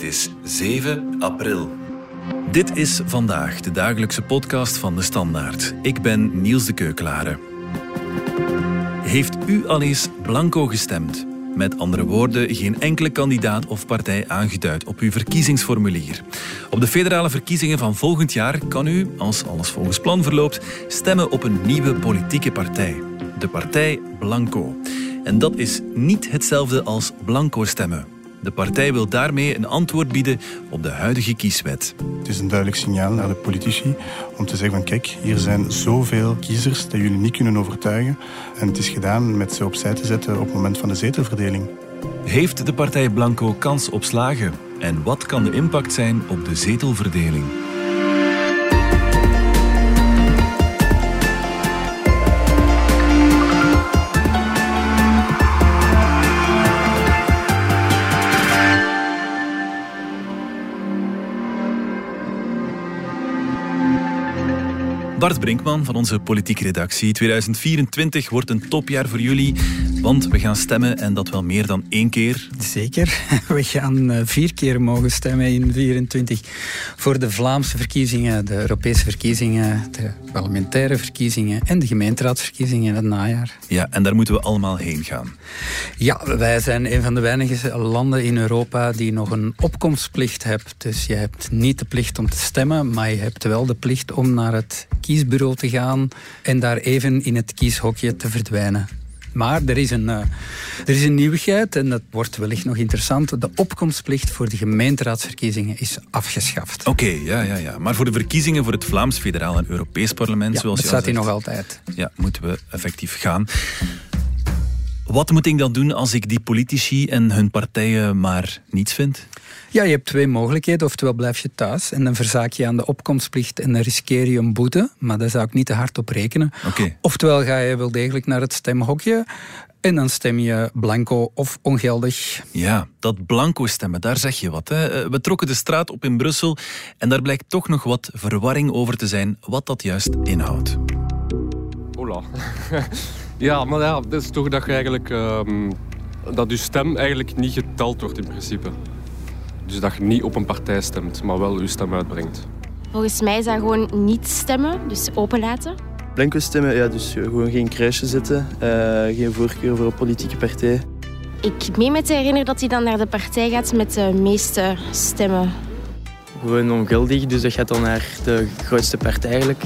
Het is 7 april. Dit is vandaag de dagelijkse podcast van de Standaard. Ik ben Niels de Keukelare. Heeft u al eens blanco gestemd? Met andere woorden, geen enkele kandidaat of partij aangeduid op uw verkiezingsformulier. Op de federale verkiezingen van volgend jaar kan u, als alles volgens plan verloopt, stemmen op een nieuwe politieke partij. De partij Blanco. En dat is niet hetzelfde als blanco stemmen. De partij wil daarmee een antwoord bieden op de huidige kieswet. Het is een duidelijk signaal naar de politici om te zeggen van kijk, hier zijn zoveel kiezers dat jullie niet kunnen overtuigen. En het is gedaan met ze opzij te zetten op het moment van de zetelverdeling. Heeft de partij Blanco kans op slagen? En wat kan de impact zijn op de zetelverdeling? Bart Brinkman van onze politieke redactie. 2024 wordt een topjaar voor jullie, want we gaan stemmen en dat wel meer dan één keer. Zeker. We gaan eh, vier keer mogen stemmen in 24 voor de Vlaamse verkiezingen, de Europese verkiezingen, de parlementaire verkiezingen en de gemeenteraadsverkiezingen in het najaar. Ja, en daar moeten we allemaal heen gaan. Ja, wij zijn een van de weinige landen in Europa die nog een opkomstplicht hebben. Dus je hebt niet de plicht om te stemmen, maar je hebt wel de plicht om naar het kiesbureau te gaan en daar even in het kieshokje te verdwijnen. Maar er is, een, uh, er is een nieuwigheid en dat wordt wellicht nog interessant. De opkomstplicht voor de gemeenteraadsverkiezingen is afgeschaft. Oké, okay, ja, ja, ja. Maar voor de verkiezingen voor het Vlaams Federaal en Europees Parlement, ja, zoals dat je staat hier nog altijd. Ja, moeten we effectief gaan. Wat moet ik dan doen als ik die politici en hun partijen maar niets vind? Ja, je hebt twee mogelijkheden. Oftewel blijf je thuis en dan verzaak je aan de opkomstplicht en dan riskeer je een boete. Maar daar zou ik niet te hard op rekenen. Okay. Oftewel ga je wel degelijk naar het stemhokje. En dan stem je blanco of ongeldig. Ja, dat blanco stemmen, daar zeg je wat. Hè. We trokken de straat op in Brussel en daar blijkt toch nog wat verwarring over te zijn wat dat juist inhoudt. Hola. ja, maar ja, dat is toch dat je eigenlijk... Um, dat je stem eigenlijk niet geteld wordt in principe. Dus dat je niet op een partij stemt, maar wel je stem uitbrengt. Volgens mij is dat gewoon niet stemmen, dus openlaten. Blanco stemmen, ja, dus gewoon geen kruisje zetten, uh, geen voorkeur voor een politieke partij. Ik meen me te herinneren dat hij dan naar de partij gaat met de meeste stemmen. Gewoon ongeldig, dus dat gaat dan naar de grootste partij eigenlijk.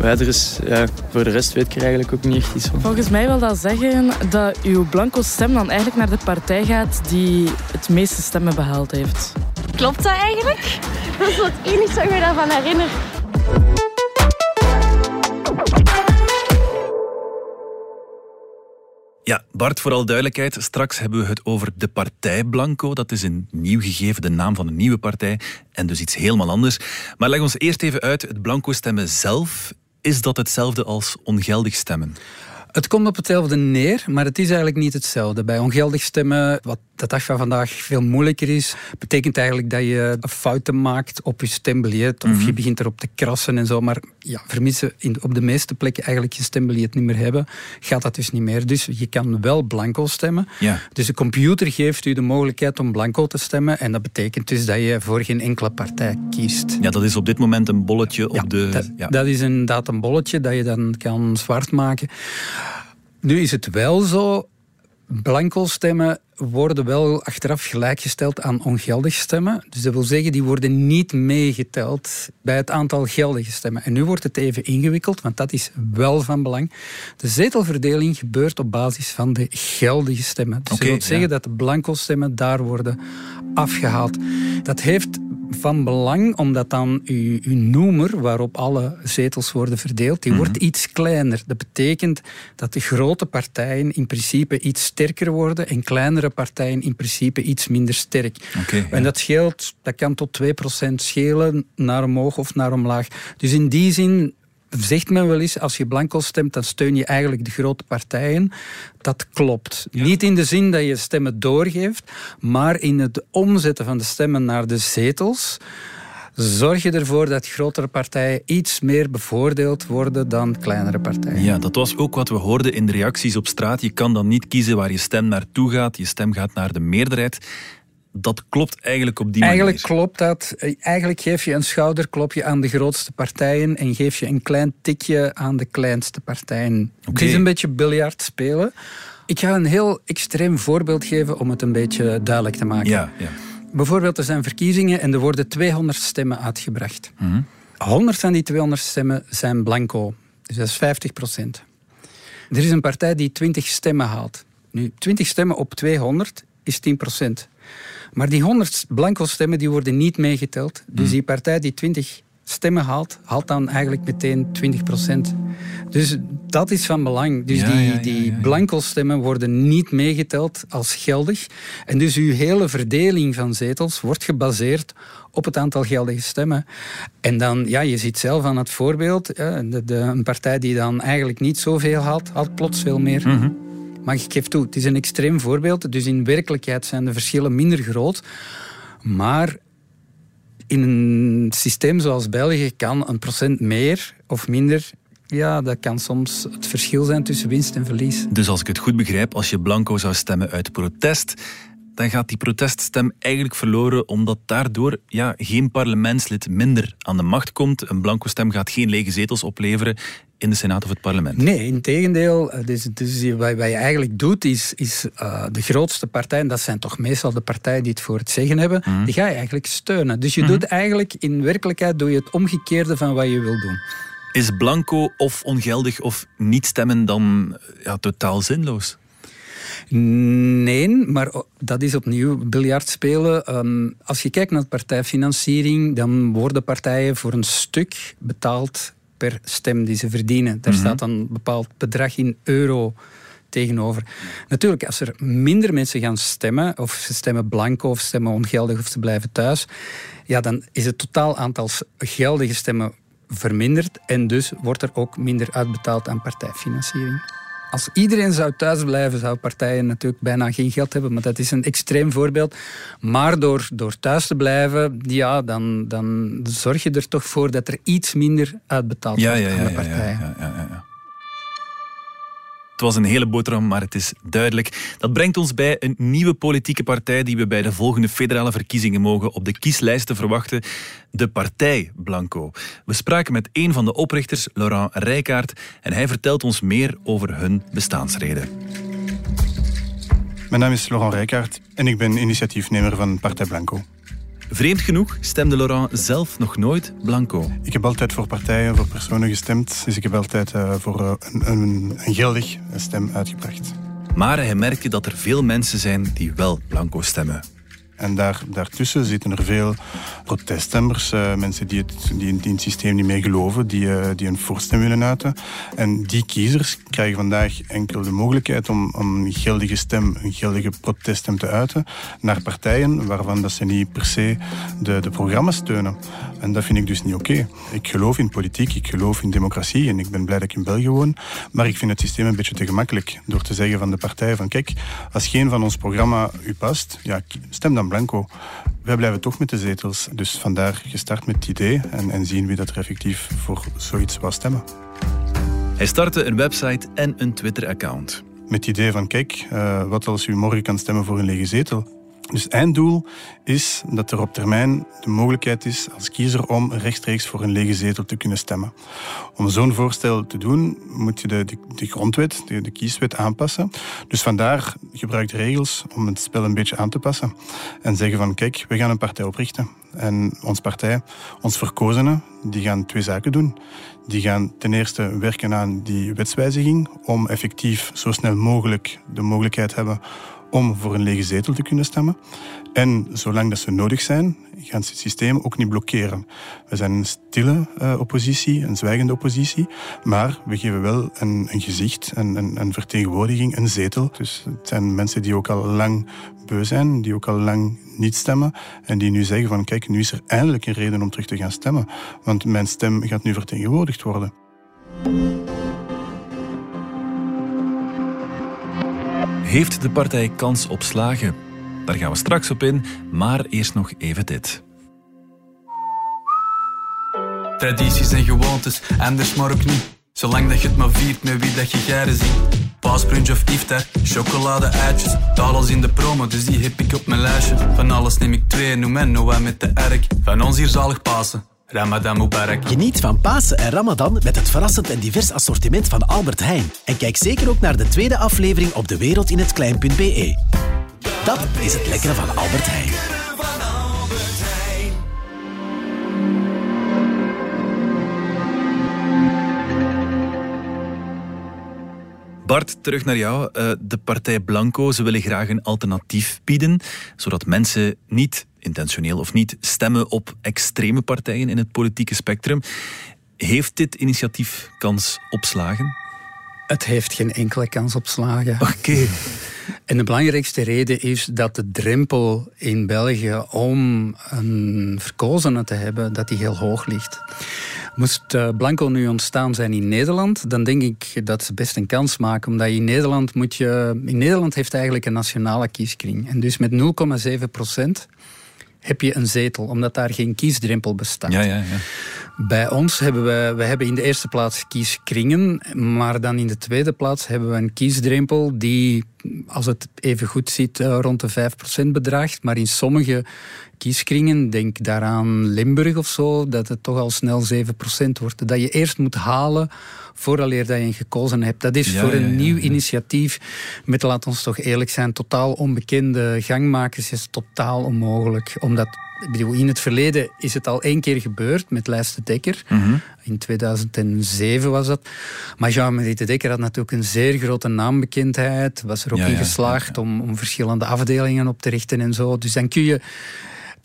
Maar er is, ja, voor de rest weet ik er eigenlijk ook niet echt iets van. Volgens mij wil dat zeggen dat uw blanco stem dan eigenlijk naar de partij gaat die het meeste stemmen behaald heeft. Klopt dat eigenlijk? Dat is het enige wat ik me daarvan herinner. Ja, Bart, voor al duidelijkheid, straks hebben we het over de partij Blanco. Dat is een nieuw gegeven, de naam van een nieuwe partij en dus iets helemaal anders. Maar leg ons eerst even uit, het Blanco stemmen zelf, is dat hetzelfde als ongeldig stemmen? Het komt op hetzelfde neer, maar het is eigenlijk niet hetzelfde. Bij ongeldig stemmen, wat de dag van vandaag veel moeilijker is, betekent eigenlijk dat je fouten maakt op je stembiljet of je begint erop te krassen en zo. Maar ja, vermissen in, op de meeste plekken eigenlijk je stembiljet niet meer hebben, gaat dat dus niet meer. Dus je kan wel blanco stemmen. Ja. Dus de computer geeft u de mogelijkheid om blanco te stemmen en dat betekent dus dat je voor geen enkele partij kiest. Ja, dat is op dit moment een bolletje op ja, de... Dat, ja. dat is inderdaad een bolletje dat je dan kan zwart maken. Nu is het wel zo, blanco stemmen worden wel achteraf gelijkgesteld aan ongeldig stemmen. Dus dat wil zeggen, die worden niet meegeteld bij het aantal geldige stemmen. En nu wordt het even ingewikkeld, want dat is wel van belang. De zetelverdeling gebeurt op basis van de geldige stemmen. Dus okay, dat wil zeggen ja. dat de blanco stemmen daar worden afgehaald. Dat heeft van belang, omdat dan uw, uw noemer, waarop alle zetels worden verdeeld, die Mhm. wordt iets kleiner. Dat betekent dat de grote partijen in principe iets sterker worden en kleinere partijen in principe iets minder sterk. Oké, ja. En dat scheelt, dat kan tot 2% schelen, naar omhoog of naar omlaag. Dus in die zin zegt men wel eens, als je blanco stemt, dan steun je eigenlijk de grote partijen. Dat klopt. Niet in de zin dat je stemmen doorgeeft, maar in het omzetten van de stemmen naar de zetels zorg je ervoor dat grotere partijen iets meer bevoordeeld worden dan kleinere partijen. Ja, dat was ook wat we hoorden in de reacties op straat. Je kan dan niet kiezen waar je stem naartoe gaat. Je stem gaat naar de meerderheid. Dat klopt eigenlijk op die Eigenlijk manier. klopt dat. Eigenlijk geef je een schouderklopje aan de grootste partijen en geef je een klein tikje aan de kleinste partijen. Het is een beetje biljart spelen. Ik ga een heel extreem voorbeeld geven om het een beetje duidelijk te maken. Ja, ja. Bijvoorbeeld, er zijn verkiezingen en er worden 200 stemmen uitgebracht. 100 van die 200 stemmen zijn blanco. Dus dat is 50 procent. Er is een partij die 20 stemmen haalt. Nu, 20 stemmen op 200 is 10 procent. Maar die 100 blanco stemmen die worden niet meegeteld. Dus die partij die 20 stemmen haalt, haalt dan eigenlijk meteen 20 procent. Dus dat is van belang. Dus Ja, die, ja, ja, die blanco stemmen worden niet meegeteld als geldig. En dus uw hele verdeling van zetels wordt gebaseerd op het aantal geldige stemmen. En dan, ja, je ziet zelf aan het voorbeeld, eh, de, de, een partij die dan eigenlijk niet zoveel haalt, haalt plots veel meer. Mhm. Maar ik geef toe, het is een extreem voorbeeld. Dus in werkelijkheid zijn de verschillen minder groot. Maar in een systeem zoals België kan een procent meer of minder... Ja, dat kan soms het verschil zijn tussen winst en verlies. Dus als ik het goed begrijp, als je blanco zou stemmen uit protest, dan gaat die proteststem eigenlijk verloren omdat daardoor ja, geen parlementslid minder aan de macht komt. Een blanco stem gaat geen lege zetels opleveren in de Senaat of het parlement. Nee, in tegendeel. eh, Dus, dus wat, je eigenlijk doet, is, is eh, de grootste partijen, dat zijn toch meestal de partijen die het voor het zeggen hebben, die ga je eigenlijk steunen. Dus je doet eigenlijk, in werkelijkheid doe je het omgekeerde van wat je wil doen. Is blanco of ongeldig of niet stemmen dan ja, totaal zinloos? Nee, maar dat is opnieuw biljart spelen. Ehm, als je kijkt naar partijfinanciering, dan worden partijen voor een stuk betaald per stem die ze verdienen. Daar staat dan een bepaald bedrag in euro tegenover. Natuurlijk, als er minder mensen gaan stemmen, of ze stemmen blanco of stemmen ongeldig of ze blijven thuis, ja, dan is het totaal aantal geldige stemmen verminderd en dus wordt er ook minder uitbetaald aan partijfinanciering. Als iedereen zou thuisblijven, zouden partijen natuurlijk bijna geen geld hebben. Maar dat is een extreem voorbeeld. Maar door, door thuis te blijven, ja, dan, dan zorg je er toch voor dat er iets minder uitbetaald Ja, wordt ja, ja. aan de partijen. ja, ja, ja, ja. Het was een hele boterham, maar het is duidelijk. Dat brengt ons bij een nieuwe politieke partij die we bij de volgende federale verkiezingen mogen op de kieslijsten verwachten. De Partij Blanco. We spraken met een van de oprichters, Laurent Rijkaard, en hij vertelt ons meer over hun bestaansreden. Mijn naam is Laurent Rijkaard en ik ben initiatiefnemer van Partij Blanco. Vreemd genoeg stemde Laurent zelf nog nooit Blanco. Ik heb altijd voor partijen, voor personen gestemd. Dus ik heb altijd eh, voor eh, een, een, een geldig stem uitgebracht. Maar hij merkte dat er veel mensen zijn die wel Blanco stemmen. En daar, daartussen zitten er veel proteststemmers, eh, mensen die, het, die, in- het systeem niet meer geloven, die, eh, die een voorstem willen uiten. En die kiezers krijgen vandaag enkel de mogelijkheid om, om een geldige stem, een geldige proteststem te uiten naar partijen waarvan dat ze niet per se de, de programma's steunen. En dat vind ik dus niet oké. Ik geloof in politiek, ik geloof in democratie en ik ben blij dat ik in België woon. Maar ik vind het systeem een beetje te gemakkelijk door te zeggen van de partijen van kijk, als geen van ons programma u past, ja, stem dan blanco. Wij blijven toch met de zetels. Dus vandaar gestart met het idee en, en zien wie dat er effectief voor zoiets wou stemmen. Hij startte een website en een Twitter-account. Met het idee van kijk, eh, wat als u morgen kan stemmen voor een lege zetel? Dus einddoel is dat er op termijn de mogelijkheid is als kiezer om rechtstreeks voor een lege zetel te kunnen stemmen. Om zo'n voorstel te doen moet je de, de, grondwet, de, de kieswet aanpassen. Dus vandaar gebruik de regels om het spel een beetje aan te passen. En zeggen van kijk, we gaan een partij oprichten. En ons partij, ons verkozenen, die gaan twee zaken doen. Die gaan ten eerste werken aan die wetswijziging om effectief zo snel mogelijk de mogelijkheid hebben om voor een lege zetel te kunnen stemmen. En zolang dat ze nodig zijn, gaan ze het systeem ook niet blokkeren. We zijn een stille uh, oppositie, een zwijgende oppositie, maar we geven wel een, een gezicht, een, een, een, vertegenwoordiging, een zetel. Dus het zijn mensen die ook al lang beu zijn, die ook al lang niet stemmen en die nu zeggen van kijk, nu is er eindelijk een reden om terug te gaan stemmen, want mijn stem gaat nu vertegenwoordigd worden. Heeft de partij kans op slagen? Daar gaan we straks op in, maar eerst nog even dit. Tradities en gewoontes, anders maar ook niet. Zolang dat je het maar viert met wie dat je garen ziet. paaspunch of iftar, chocolade-eitjes. Talels in de promo, dus die heb ik op mijn lijstje. Van alles neem ik twee, noem en Noah met de erk. Van ons hier zalig Pasen. Ramadan Mubarak. Geniet van Pasen en Ramadan met het verrassend en divers assortiment van Albert Heijn. En kijk zeker ook naar de tweede aflevering op dewereldinhetklein.be. Dat is het lekkere van Albert Heijn. Bart, terug naar jou. Eh, de partij Blanco, ze willen graag een alternatief bieden, zodat mensen niet, intentioneel of niet, stemmen op extreme partijen in het politieke spectrum. Heeft dit initiatief kans op slagen? Het heeft geen enkele kans op slagen. Oké. En de belangrijkste reden is dat de drempel in België om een verkozene te hebben, dat die heel hoog ligt. Moest eh, Blanco nu ontstaan zijn in Nederland, dan denk ik dat ze best een kans maken. Omdat in Nederland moet je. In Nederland heeft eigenlijk een nationale kieskring. En dus met 0,7 procent heb je een zetel, omdat daar geen kiesdrempel bestaat. Ja, ja, ja. Bij ons hebben we, we hebben in de eerste plaats kieskringen, maar dan in de tweede plaats hebben we een kiesdrempel die, als het even goed ziet, eh, rond de 5% bedraagt. Maar in sommige kieskringen, denk daaraan Limburg of zo, dat het toch al snel 7% wordt. Dat je eerst moet halen vooraleer dat je gekozen hebt. Dat is Ja, voor een ja, ja, nieuw initiatief, met laat ons toch eerlijk zijn, totaal onbekende gangmakers is totaal onmogelijk. Omdat, in het verleden is het al één keer gebeurd met Lijst de Dekker. Mhm. In 2007 was dat. Maar Jean-Marie de Dekker had natuurlijk een zeer grote naambekendheid. Was er ook Ja, in ja, geslaagd Om, om verschillende afdelingen op te richten en zo. Dus dan kun je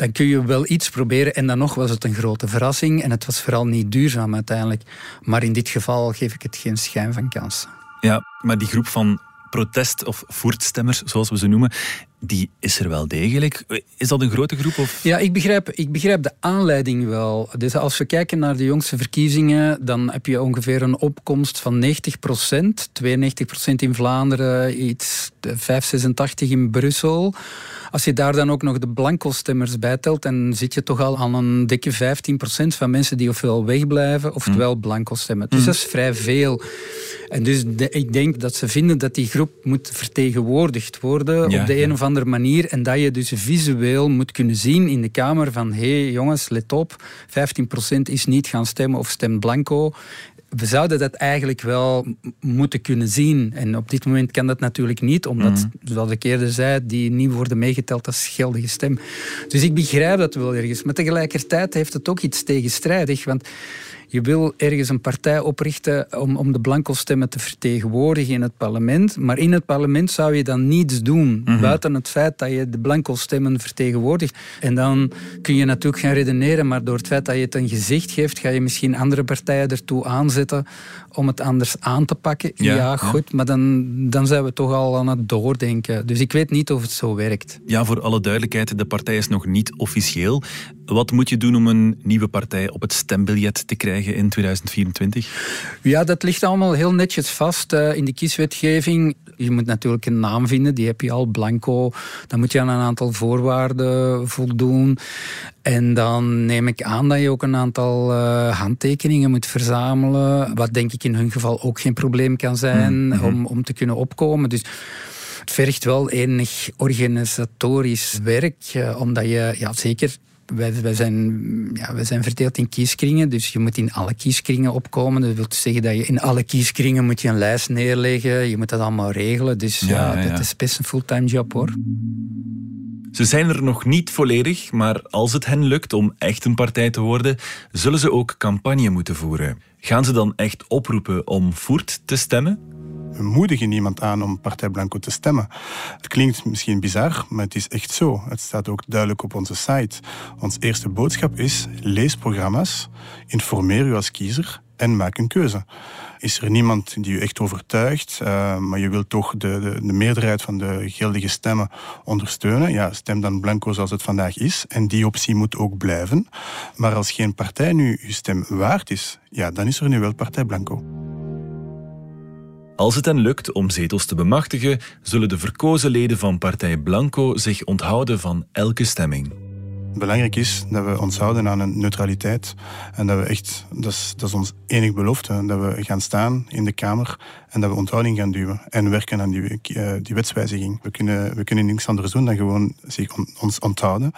dan kun je wel iets proberen. En dan nog was het een grote verrassing. En het was vooral niet duurzaam uiteindelijk. Maar in dit geval geef ik het geen schijn van kans. Ja, maar die groep van protest- of voertstemmers, zoals we ze noemen, die is er wel degelijk. Is dat een grote groep? Of? Ja, ik begrijp, ik begrijp de aanleiding wel. Dus als we kijken naar de jongste verkiezingen, dan heb je ongeveer een opkomst van 90 procent. 92 procent in Vlaanderen, iets 5, 86 in Brussel. Als je daar dan ook nog de blanco-stemmers bijtelt, dan zit je toch al aan een dikke 15 procent van mensen die ofwel wegblijven, oftewel blanco stemmen. Dus dat is vrij veel. En dus de- ik denk dat ze vinden dat die groep moet vertegenwoordigd worden Ja, op de ja. een of andere manier. En dat je dus visueel moet kunnen zien in de Kamer van hé hey, jongens, let op, 15% is niet gaan stemmen of stemt blanco. We zouden dat eigenlijk wel moeten kunnen zien. En op dit moment kan dat natuurlijk niet, omdat, zoals ik eerder zei, die niet worden meegeteld als geldige stem. Dus ik begrijp dat wel ergens. Maar tegelijkertijd heeft het ook iets tegenstrijdig, want je wil ergens een partij oprichten om, om de blanco stemmen te vertegenwoordigen in het parlement. Maar in het parlement zou je dan niets doen. Buiten het feit dat je de blanco stemmen vertegenwoordigt. En dan kun je natuurlijk gaan redeneren. Maar door het feit dat je het een gezicht geeft, ga je misschien andere partijen ertoe aanzetten om het anders aan te pakken. Ja, Ja, ja. goed. Maar dan, dan zijn we toch al aan het doordenken. Dus ik weet niet of het zo werkt. Ja, voor alle duidelijkheid, de partij is nog niet officieel. Wat moet je doen om een nieuwe partij op het stembiljet te krijgen in 2024? Ja, dat ligt allemaal heel netjes vast eh, in de kieswetgeving. Je moet natuurlijk een naam vinden, die heb je al, blanco. Dan moet je aan een aantal voorwaarden voldoen. En dan neem ik aan dat je ook een aantal eh, handtekeningen moet verzamelen. Wat denk ik in hun geval ook geen probleem kan zijn om, om te kunnen opkomen. Dus vergt wel enig organisatorisch werk, eh, omdat je, ja zeker, wij, wij, zijn, ja, wij zijn verdeeld in kieskringen, dus je moet in alle kieskringen opkomen. Dat wil zeggen dat je in alle kieskringen moet je een lijst neerleggen, je moet dat allemaal regelen. Dus ja, Ja, ja, ja. dat is best een fulltime job hoor. Ze zijn er nog niet volledig, maar als het hen lukt om echt een partij te worden, zullen ze ook campagne moeten voeren. Gaan ze dan echt oproepen om Voert te stemmen? We moedigen niemand aan om Partij Blanco te stemmen. Het klinkt misschien bizar, maar het is echt zo. Het staat ook duidelijk op onze site. Ons eerste boodschap is: lees programma's, informeer u als kiezer en maak een keuze. Is er niemand die u echt overtuigt, eh, maar je wilt toch de, de, de meerderheid van de geldige stemmen ondersteunen? Ja, stem dan blanco zoals het vandaag is. En die optie moet ook blijven. Maar als geen partij nu uw stem waard is, ja, dan is er nu wel Partij Blanco. Als het hen lukt om zetels te bemachtigen, zullen de verkozen leden van Partij Blanco zich onthouden van elke stemming. Belangrijk is dat we ons houden aan een neutraliteit. En dat we echt, dat is, dat is ons enig belofte, dat we gaan staan in de Kamer en dat we onthouding gaan duwen en werken aan die, uh, die wetswijziging. We kunnen, we kunnen niks anders doen dan gewoon zich on, ons onthouden.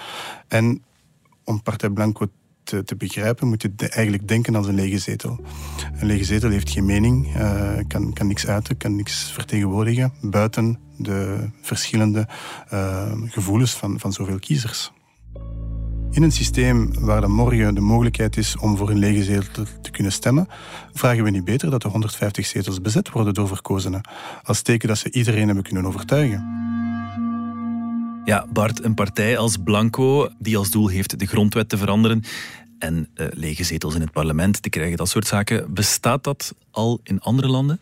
En om Partij Blanco te, te, begrijpen, moet je eigenlijk denken als een lege zetel. Een lege zetel heeft geen mening, uh, kan, kan niks uiten, kan niks vertegenwoordigen buiten de verschillende uh, gevoelens van, van zoveel kiezers. In een systeem waar dan morgen de mogelijkheid is om voor een lege zetel te kunnen stemmen, vragen we niet beter dat de 150 zetels bezet worden door verkozenen, als teken dat ze iedereen hebben kunnen overtuigen. Ja, Bart, een partij als Blanco, die als doel heeft de grondwet te veranderen en uh, lege zetels in het parlement te krijgen, dat soort zaken, bestaat dat al in andere landen?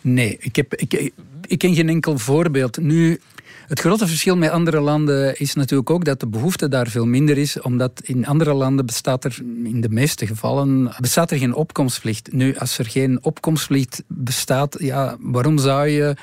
Nee, ik, heb, ik, ik ken geen enkel voorbeeld. Nu, het grote verschil met andere landen is natuurlijk ook dat de behoefte daar veel minder is, omdat in andere landen bestaat er in de meeste gevallen bestaat er geen opkomstplicht. Nu, als er geen opkomstplicht bestaat, ja, waarom zou je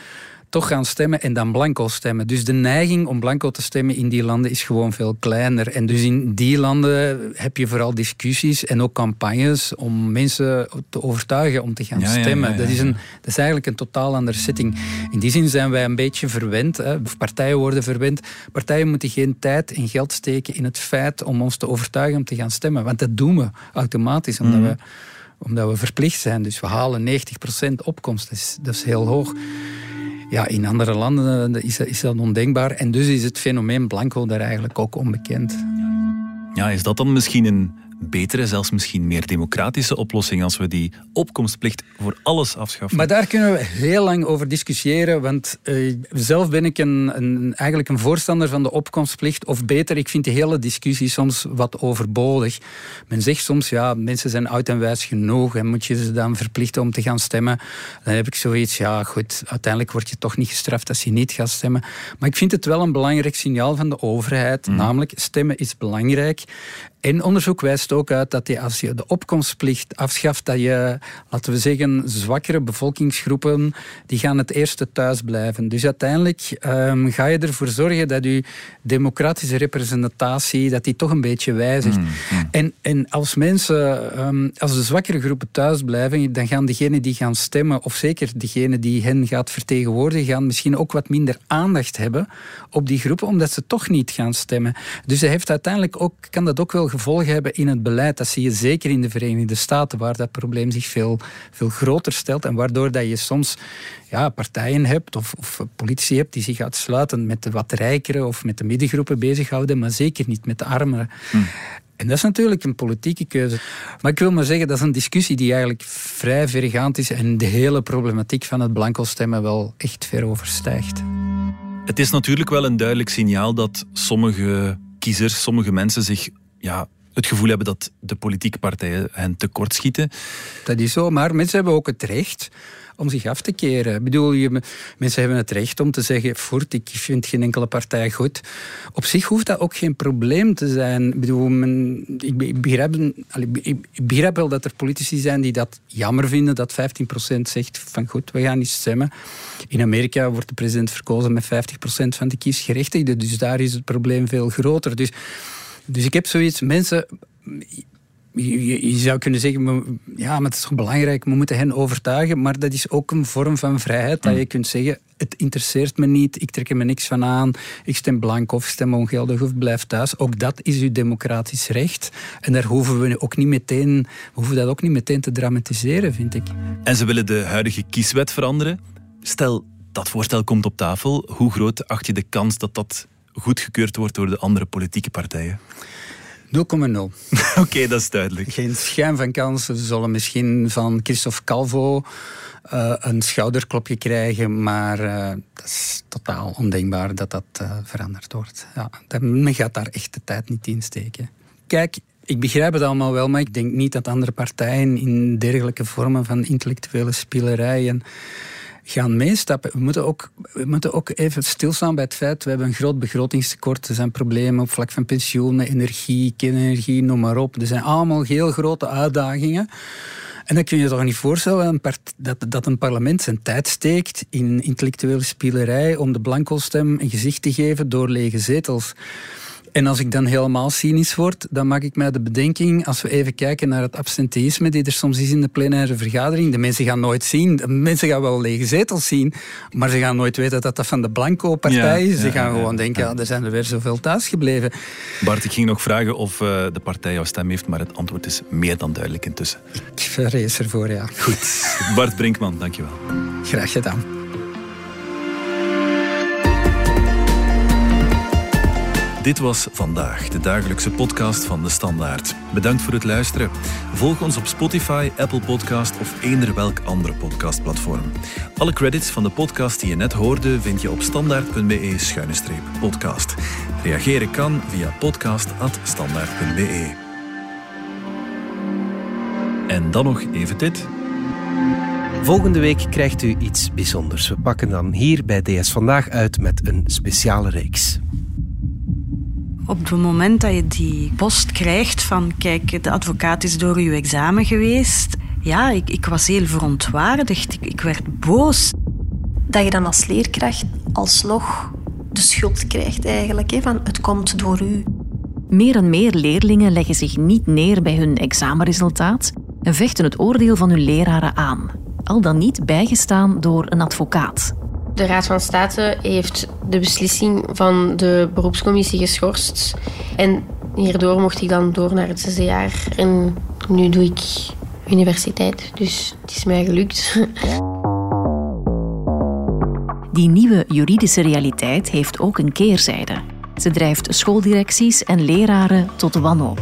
toch gaan stemmen en dan blanco stemmen. Dus de neiging om blanco te stemmen in die landen is gewoon veel kleiner. En dus in die landen heb je vooral discussies en ook campagnes om mensen te overtuigen om te gaan stemmen. dat, is een, dat is eigenlijk een totaal andere setting. In die zin zijn wij een beetje verwend, hè, partijen worden verwend. Partijen moeten geen tijd en geld steken in het feit om ons te overtuigen om te gaan stemmen. Want dat doen we automatisch, omdat mhm. we omdat we verplicht zijn. Dus we halen 90% opkomst. Dat is, dat is heel hoog. Ja, in andere landen eh, is, is dat ondenkbaar. En dus is het fenomeen blanco daar eigenlijk ook onbekend. Ja, is dat dan misschien een betere, zelfs misschien meer democratische oplossing als we die opkomstplicht voor alles afschaffen. Maar daar kunnen we heel lang over discussiëren, want uh, zelf ben ik een, een, eigenlijk een voorstander van de opkomstplicht. Of beter, ik vind die hele discussie soms wat overbodig. Men zegt soms, ja, mensen zijn oud en wijs genoeg en moet je ze dan verplichten om te gaan stemmen. Dan heb ik zoiets, ja goed, uiteindelijk word je toch niet gestraft als je niet gaat stemmen. Maar ik vind het wel een belangrijk signaal van de overheid, mhm. namelijk stemmen is belangrijk. En onderzoek wijst ook uit dat je, als je de opkomstplicht afschaft, dat je, laten we zeggen, zwakkere bevolkingsgroepen, die gaan het eerste thuis blijven. Dus uiteindelijk um, ga je ervoor zorgen dat je democratische representatie, dat die toch een beetje wijzigt. Mm, mm. En, en als mensen, um, als de zwakkere groepen thuis blijven, dan gaan degenen die gaan stemmen, of zeker degene die hen gaat vertegenwoordigen, gaan misschien ook wat minder aandacht hebben op die groepen, omdat ze toch niet gaan stemmen. Dus hij heeft uiteindelijk ook, kan dat ook wel gevolgen hebben in het beleid. Dat zie je zeker in de Verenigde Staten, waar dat probleem zich veel, veel groter stelt. En waardoor dat je soms ja, partijen hebt of, of politici hebt die zich uitsluitend met de wat rijkere of met de middengroepen bezighouden, maar zeker niet met de armeren. Hm. En dat is natuurlijk een politieke keuze. Maar ik wil maar zeggen, dat is een discussie die eigenlijk vrij vergaand is en de hele problematiek van het blanco stemmen wel echt ver overstijgt. Het is natuurlijk wel een duidelijk signaal dat sommige kiezers, sommige mensen zich ja, het gevoel hebben dat de politieke partijen hen tekortschieten. Dat is zo, maar mensen hebben ook het recht om zich af te keren. Ik bedoel, je, mensen hebben het recht om te zeggen, voort, ik vind geen enkele partij goed. Op zich hoeft dat ook geen probleem te zijn. Ik bedoel, men, ik, begrijp, ik begrijp wel dat er politici zijn die dat jammer vinden, dat 15% zegt van goed, we gaan niet stemmen. In Amerika wordt de president verkozen met 50% van de kiesgerechtigden, dus daar is het probleem veel groter. Dus dus ik heb zoiets, mensen, je, zou kunnen zeggen, ja, maar het is toch belangrijk, we moeten hen overtuigen, maar dat is ook een vorm van vrijheid, dat je kunt zeggen, het interesseert me niet, ik trek er me niks van aan, ik stem blank of stem ongeldig of blijf thuis. Ook dat is uw democratisch recht. En daar hoeven we ook niet meteen, hoeven dat ook niet meteen te dramatiseren, vind ik. En ze willen de huidige kieswet veranderen. Stel, dat voorstel komt op tafel, hoe groot acht je de kans dat dat goedgekeurd wordt door de andere politieke partijen? 0,0. Oké, dat is duidelijk. Geen schijn van kans. We zullen misschien van Christophe Calvo uh, een schouderklopje krijgen, maar uh, dat is totaal ondenkbaar dat dat uh, veranderd wordt. Ja, men gaat daar echt de tijd niet in steken. Kijk, ik begrijp het allemaal wel, maar ik denk niet dat andere partijen in dergelijke vormen van intellectuele spelerijen gaan meestappen. We moeten, ook, we moeten ook even stilstaan bij het feit... we hebben een groot begrotingstekort. Er zijn problemen op vlak van pensioenen, energie, kernenergie, noem maar op. Er zijn allemaal heel grote uitdagingen. En dan kun je je toch niet voorstellen dat, dat een parlement zijn tijd steekt in intellectuele spielerij om de blanco stem een gezicht te geven door lege zetels. En als ik dan helemaal cynisch word, dan maak ik mij de bedenking, als we even kijken naar het absenteïsme die er soms is in de plenaire vergadering, de mensen gaan nooit zien, de mensen gaan wel lege zetels zien, maar ze gaan nooit weten dat dat van de Blanco-partij is. Ze gaan gewoon denken, ja, er zijn er weer zoveel thuis gebleven. Bart, ik ging nog vragen of uh, de partij jouw stem heeft, maar het antwoord is meer dan duidelijk intussen. Ik vrees ervoor, ja. Goed. Bart Brinkman, dankjewel. Graag gedaan. Dit was vandaag, de dagelijkse podcast van de Standaard. Bedankt voor het luisteren. Volg ons op Spotify, Apple Podcast of eender welk andere podcastplatform. Alle credits van de podcast die je net hoorde vind je op standaard.be-podcast. Reageren kan via podcast.standaard.be. En dan nog even dit. Volgende week krijgt u iets bijzonders. We pakken dan hier bij DS Vandaag uit met een speciale reeks. Op het moment dat je die post krijgt van kijk, de advocaat is door uw examen geweest. Ja, ik, ik was heel verontwaardigd. Ik, ik werd boos. Dat je dan als leerkracht alsnog de schuld krijgt eigenlijk. Hè, van het komt door u. Meer en meer leerlingen leggen zich niet neer bij hun examenresultaat en vechten het oordeel van hun leraren aan. Al dan niet bijgestaan door een advocaat. De Raad van State heeft de beslissing van de beroepscommissie geschorst. En hierdoor mocht ik dan door naar het zesde jaar. En nu doe ik universiteit, dus het is mij gelukt. Die nieuwe juridische realiteit heeft ook een keerzijde. Ze drijft schooldirecties en leraren tot wanhoop.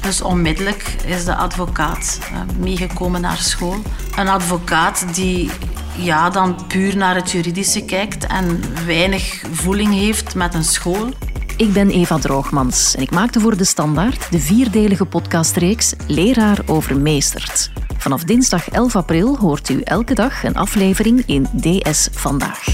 Dus onmiddellijk is de advocaat eh, meegekomen naar school. Een advocaat die ja, dan puur naar het juridische kijkt en weinig voeling heeft met een school. Ik ben Eva Droogmans en ik maakte voor De Standaard de vierdelige podcastreeks Leraar overmeesterd. Vanaf dinsdag 11 april hoort u elke dag een aflevering in DS Vandaag.